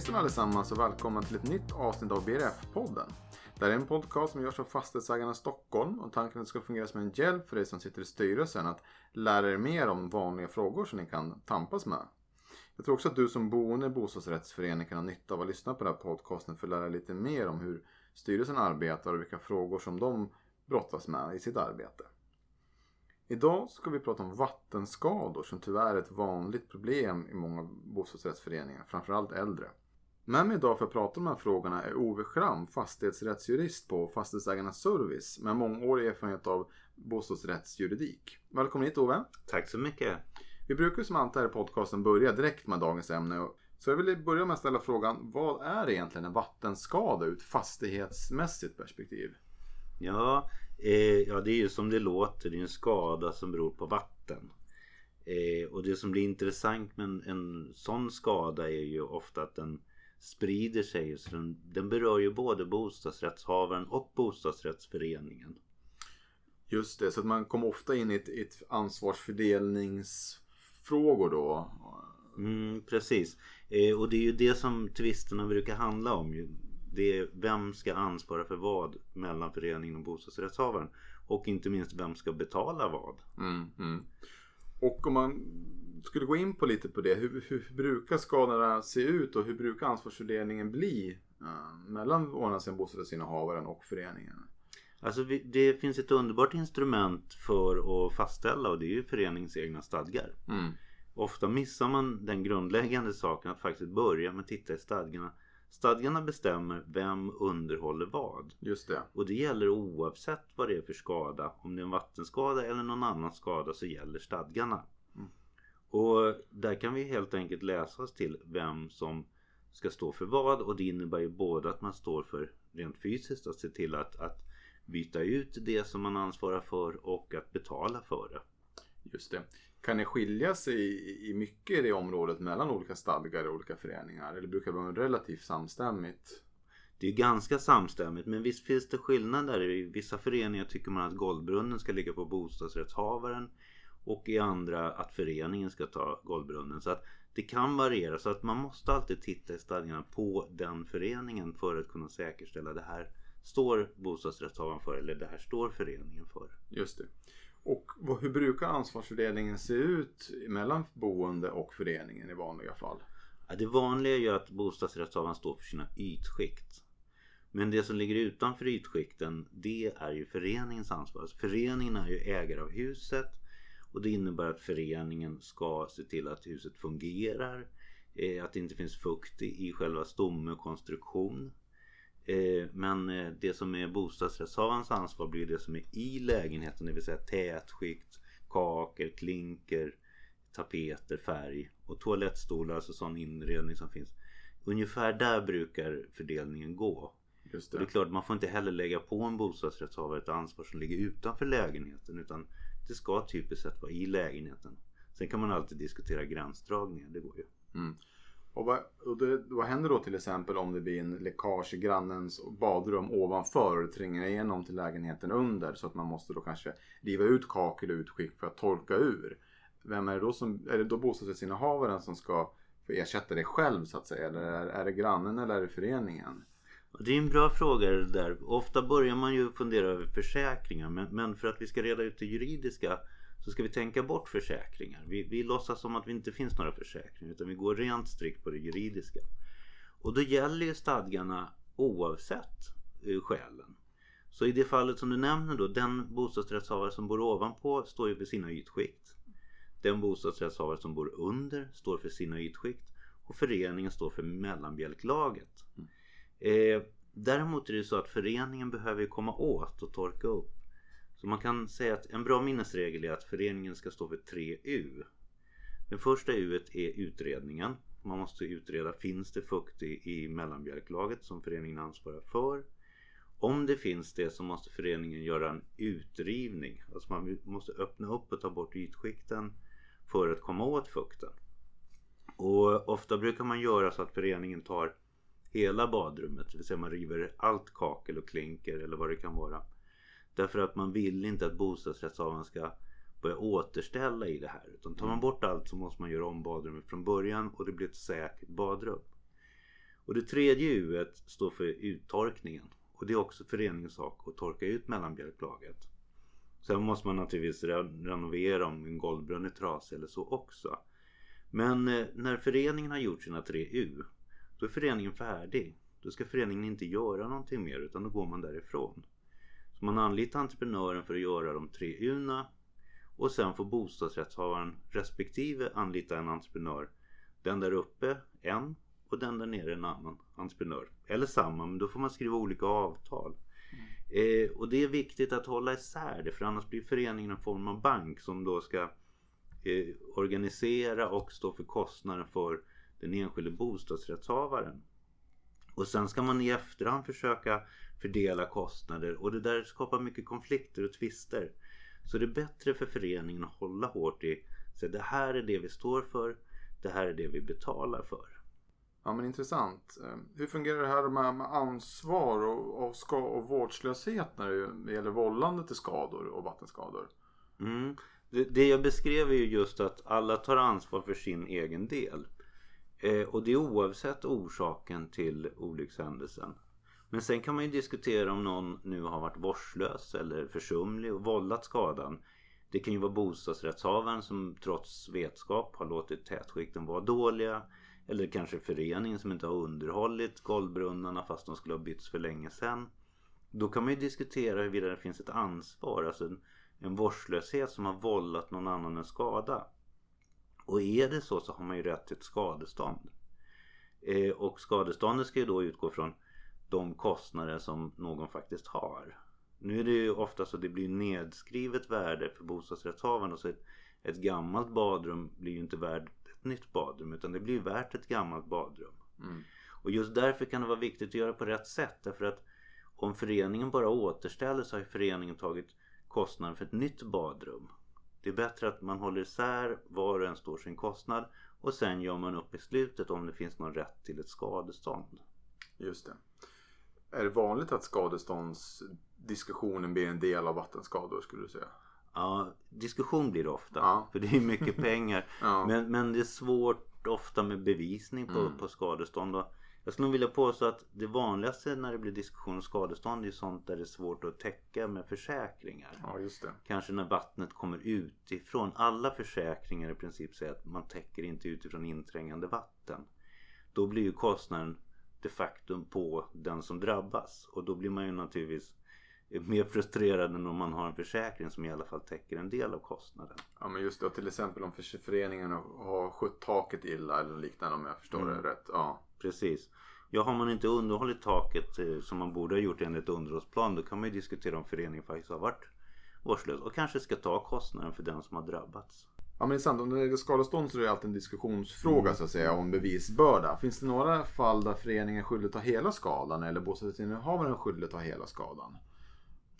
Hejsan allesammans och välkomna till ett nytt avsnitt av BRF-podden. Det här är en podcast som görs av Fastighetsägarna Stockholm och tanken är att det ska fungera som en hjälp för dig som sitter i styrelsen att lära er mer om vanliga frågor som ni kan tampas med. Jag tror också att du som boende i bostadsrättsförening kan ha nytta av att lyssna på den här podcasten för att lära dig lite mer om hur styrelsen arbetar och vilka frågor som de brottas med i sitt arbete. Idag ska vi prata om vattenskador som tyvärr är ett vanligt problem i många bostadsrättsföreningar, framförallt äldre. Med mig idag för att prata om de här frågorna är Ove Schram, fastighetsrättsjurist på Fastighetsägarnas Service med mångårig erfarenhet av bostadsrättsjuridik. Välkommen hit Ove! Tack så mycket! Vi brukar som alltid här i podcasten börja direkt med dagens ämne. Så jag vill börja med att ställa frågan, vad är egentligen en vattenskada ur ett fastighetsmässigt perspektiv? Ja, eh, ja, det är ju som det låter. Det är en skada som beror på vatten. Eh, och det som blir intressant med en, en sån skada är ju ofta att den sprider sig. Så den, den berör ju både bostadsrättshavaren och bostadsrättsföreningen. Just det, så att man kommer ofta in i ett, ett ansvarsfördelningsfrågor då. Mm, precis. Eh, och det är ju det som tvisterna brukar handla om. Det är vem ska ansvara för vad mellan föreningen och bostadsrättshavaren. Och inte minst vem ska betala vad. Mm, mm. Och om man skulle gå in på lite på det. Hur, hur brukar skadorna se ut och hur brukar ansvarsfördelningen bli uh, mellan å bostadsrättsinnehavaren och föreningen? Alltså det finns ett underbart instrument för att fastställa och det är ju föreningens egna stadgar. Mm. Ofta missar man den grundläggande saken att faktiskt börja med att titta i stadgarna. Stadgarna bestämmer vem underhåller vad. Just det. Och det gäller oavsett vad det är för skada. Om det är en vattenskada eller någon annan skada så gäller stadgarna. Och där kan vi helt enkelt läsa oss till vem som ska stå för vad. Och det innebär ju både att man står för rent fysiskt att se till att, att byta ut det som man ansvarar för och att betala för det. Just det. Kan det skilja sig i mycket i det området mellan olika stadgar och olika föreningar? Eller brukar det vara relativt samstämmigt? Det är ganska samstämmigt men visst finns det skillnader. I vissa föreningar tycker man att golvbrunnen ska ligga på bostadsrättshavaren och i andra att föreningen ska ta golvbrunnen. Så att det kan variera så att man måste alltid titta i stadgarna på den föreningen för att kunna säkerställa det här står bostadsrättshavaren för eller det här står föreningen för. Just det. Och hur brukar ansvarsfördelningen se ut mellan boende och föreningen i vanliga fall? Ja, det vanliga är ju att bostadsrättshavaren står för sina ytskikt. Men det som ligger utanför ytskikten det är ju föreningens ansvar. Alltså föreningen är ju ägare av huset och det innebär att föreningen ska se till att huset fungerar. Eh, att det inte finns fukt i själva stomme och konstruktion. Eh, men eh, det som är bostadsrättshavarens ansvar blir det som är i lägenheten. Det vill säga tätskikt, kakel, klinker, tapeter, färg och toalettstolar. Alltså sån inredning som finns. Ungefär där brukar fördelningen gå. Just det. Och det är klart man får inte heller lägga på en bostadsrättshavare ett ansvar som ligger utanför lägenheten. Utan det ska typiskt sett vara i lägenheten. Sen kan man alltid diskutera gränsdragningar. Det går ju. Mm. Och, vad, och det, vad händer då till exempel om det blir en läckage i grannens badrum ovanför och det tränger igenom till lägenheten under så att man måste då kanske riva ut kakel och utskick för att torka ur. Vem är det då som, är det då bostadsrättsinnehavaren som ska få ersätta det själv så att säga? Eller är, är det grannen eller är det föreningen? Det är en bra fråga det där. Ofta börjar man ju fundera över försäkringar men, men för att vi ska reda ut det juridiska så ska vi tänka bort försäkringar. Vi, vi låtsas som att det inte finns några försäkringar utan vi går rent strikt på det juridiska. Och då gäller ju stadgarna oavsett eh, skälen. Så i det fallet som du nämner då, den bostadsrättshavare som bor ovanpå står ju för sina ytskikt. Den bostadsrättshavare som bor under står för sina ytskikt och föreningen står för mellanbjälklaget. Mm. Eh, däremot är det så att föreningen behöver komma åt och torka upp så man kan säga att en bra minnesregel är att föreningen ska stå för tre U. Den första U är utredningen. Man måste utreda, finns det fukt i, i mellanbjälklaget som föreningen ansvarar för? Om det finns det så måste föreningen göra en utrivning. Alltså man måste öppna upp och ta bort ytskikten för att komma åt fukten. Och ofta brukar man göra så att föreningen tar hela badrummet, det vill säga man river allt kakel och klinker eller vad det kan vara Därför att man vill inte att bostadsrättshavaren ska börja återställa i det här. Utan tar man mm. bort allt så måste man göra om badrummet från början och det blir ett säkert badrum. Och det tredje U står för uttorkningen. Och det är också föreningens sak att torka ut mellanbjälklaget. Sen måste man naturligtvis renovera om en golvbrunn är trasig eller så också. Men eh, när föreningen har gjort sina tre U då är föreningen färdig. Då ska föreningen inte göra någonting mer utan då går man därifrån. Så man anlitar entreprenören för att göra de tre U'na och sen får bostadsrättshavaren respektive anlita en entreprenör. Den där uppe en och den där nere en annan entreprenör. Eller samma men då får man skriva olika avtal. Mm. Eh, och det är viktigt att hålla isär det för annars blir föreningen en form av bank som då ska eh, organisera och stå för kostnaden för den enskilde bostadsrättshavaren. Och sen ska man i efterhand försöka fördela kostnader och det där skapar mycket konflikter och tvister. Så det är bättre för föreningen att hålla hårt i så det här är det vi står för, det här är det vi betalar för. Ja men intressant. Eh, hur fungerar det här med, med ansvar och, och, ska, och vårdslöshet när det gäller vållande till skador och vattenskador? Mm. Det, det jag beskrev är ju just att alla tar ansvar för sin egen del. Eh, och det är oavsett orsaken till olyckshändelsen. Men sen kan man ju diskutera om någon nu har varit vårdslös eller försumlig och vållat skadan. Det kan ju vara bostadsrättshavaren som trots vetskap har låtit tätskikten vara dåliga. Eller kanske föreningen som inte har underhållit golvbrunnarna fast de skulle ha bytts för länge sedan. Då kan man ju diskutera huruvida det finns ett ansvar, alltså en, en vårdslöshet som har vållat någon annan en skada. Och är det så så har man ju rätt till ett skadestånd. Eh, och skadeståndet ska ju då utgå från de kostnader som någon faktiskt har. Nu är det ju ofta så att det blir nedskrivet värde för bostadsrättshavaren. Så ett, ett gammalt badrum blir ju inte värt ett nytt badrum utan det blir värt ett gammalt badrum. Mm. Och just därför kan det vara viktigt att göra på rätt sätt. Därför att om föreningen bara återställer så har föreningen tagit kostnaden för ett nytt badrum. Det är bättre att man håller isär var och en står sin kostnad och sen gör man upp i slutet om det finns någon rätt till ett skadestånd. Just det. Är det vanligt att skadeståndsdiskussionen blir en del av vattenskador skulle du säga? Ja, diskussion blir det ofta. Ja. För det är mycket pengar. ja. men, men det är svårt ofta med bevisning på, mm. på skadestånd. Och jag skulle nog vilja påstå att det vanligaste när det blir diskussion om skadestånd är sånt där det är svårt att täcka med försäkringar. Ja, just det. Kanske när vattnet kommer utifrån. Alla försäkringar i princip säger att man täcker inte utifrån inträngande vatten. Då blir ju kostnaden de facto på den som drabbas. Och då blir man ju naturligtvis mer frustrerad än om man har en försäkring som i alla fall täcker en del av kostnaden. Ja men just det, till exempel om föreningen har skött taket illa eller liknande om jag förstår mm. det rätt. Ja. Precis. Ja, har man inte underhållit taket eh, som man borde ha gjort enligt underhållsplan då kan man ju diskutera om föreningen faktiskt har varit vårdslös och kanske ska ta kostnaden för den som har drabbats. Ja men det är sant, om det är skadestånd så är det alltid en diskussionsfråga mm. så att säga om bevisbörda. Finns det några fall där föreningen är skyldig att ta hela skadan eller bostadsrättsinnehavaren är skyldig att ta hela skadan?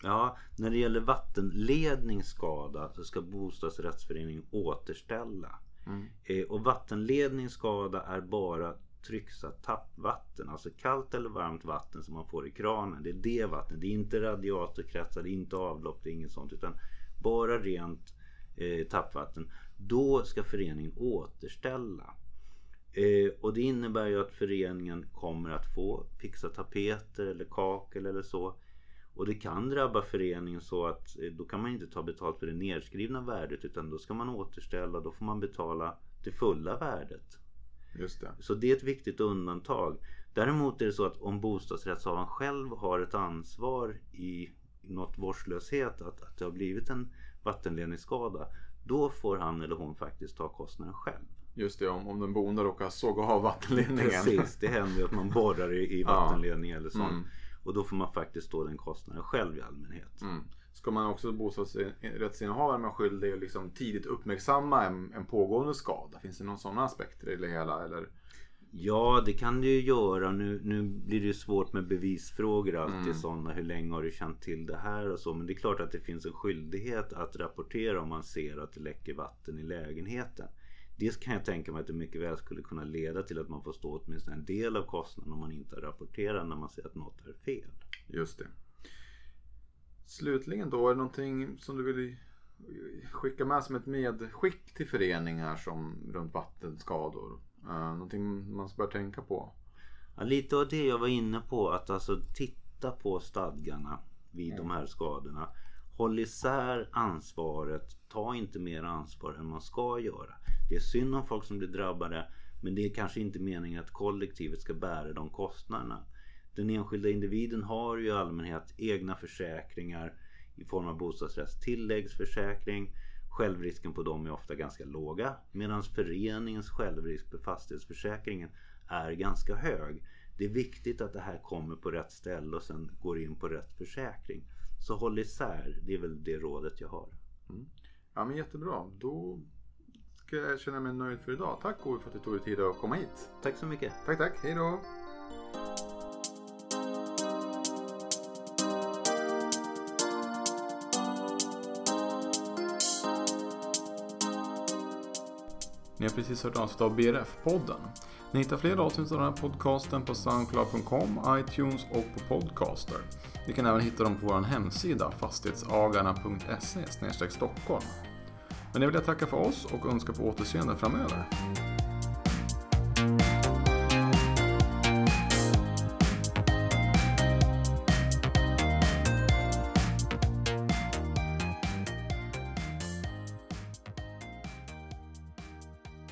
Ja, när det gäller vattenledningsskada så ska bostadsrättsföreningen återställa. Mm. Eh, och vattenledningsskada är bara trycksatt tappvatten. Alltså kallt eller varmt vatten som man får i kranen. Det är det vattnet. Det är inte radiatorkretsar, det är inte avlopp, det är inget sånt. Utan bara rent eh, tappvatten. Då ska föreningen återställa. Eh, och det innebär ju att föreningen kommer att få fixa tapeter eller kakel eller så. Och det kan drabba föreningen så att eh, då kan man inte ta betalt för det nedskrivna värdet utan då ska man återställa. Då får man betala det fulla värdet. Just det. Så det är ett viktigt undantag. Däremot är det så att om bostadsrättshavaren själv har ett ansvar i något vårdslöshet att, att det har blivit en vattenledningsskada. Då får han eller hon faktiskt ta kostnaden själv. Just det, om, om den boende råkar såga av vattenledningen. Precis, det händer ju att man borrar i, i vattenledning ja. eller sånt. Mm. Och då får man faktiskt stå den kostnaden själv i allmänhet. Mm. Ska man också bostadsrättsinnehavare vara skyldig att liksom tidigt uppmärksamma en, en pågående skada? Finns det någon sån aspekt i det hela? Eller? Ja, det kan du ju göra. Nu, nu blir det ju svårt med bevisfrågor alltid mm. sådana. Hur länge har du känt till det här och så. Men det är klart att det finns en skyldighet att rapportera om man ser att det läcker vatten i lägenheten. Dels kan jag tänka mig att det mycket väl skulle kunna leda till att man får stå åtminstone en del av kostnaden om man inte har rapporterat när man ser att något är fel. Just det. Slutligen då, är det någonting som du vill skicka med som ett medskick till föreningar som runt vattenskador? Uh, någonting man bör tänka på? Ja, lite av det jag var inne på. Att alltså titta på stadgarna vid de här skadorna. Håll isär ansvaret. Ta inte mer ansvar än man ska göra. Det är synd om folk som blir drabbade. Men det är kanske inte meningen att kollektivet ska bära de kostnaderna. Den enskilda individen har ju i allmänhet egna försäkringar i form av bostadsrättstilläggsförsäkring. Självrisken på dem är ofta ganska låga medan föreningens självrisk för fastighetsförsäkringen är ganska hög. Det är viktigt att det här kommer på rätt ställe och sen går in på rätt försäkring. Så håll isär, det är väl det rådet jag har. Mm. Ja men jättebra. Då ska jag känna mig nöjd för idag. Tack Ove för att du tog dig tid att komma hit. Tack så mycket. Tack tack, hej då. Ni har precis hört avsnitt av BRF-podden. Ni hittar fler avsnitt av den här podcasten på Soundcloud.com, iTunes och på Podcaster. Ni kan även hitta dem på vår hemsida fastighetsagarna.se Stockholm. Men jag vill jag tacka för oss och önska på återseende framöver.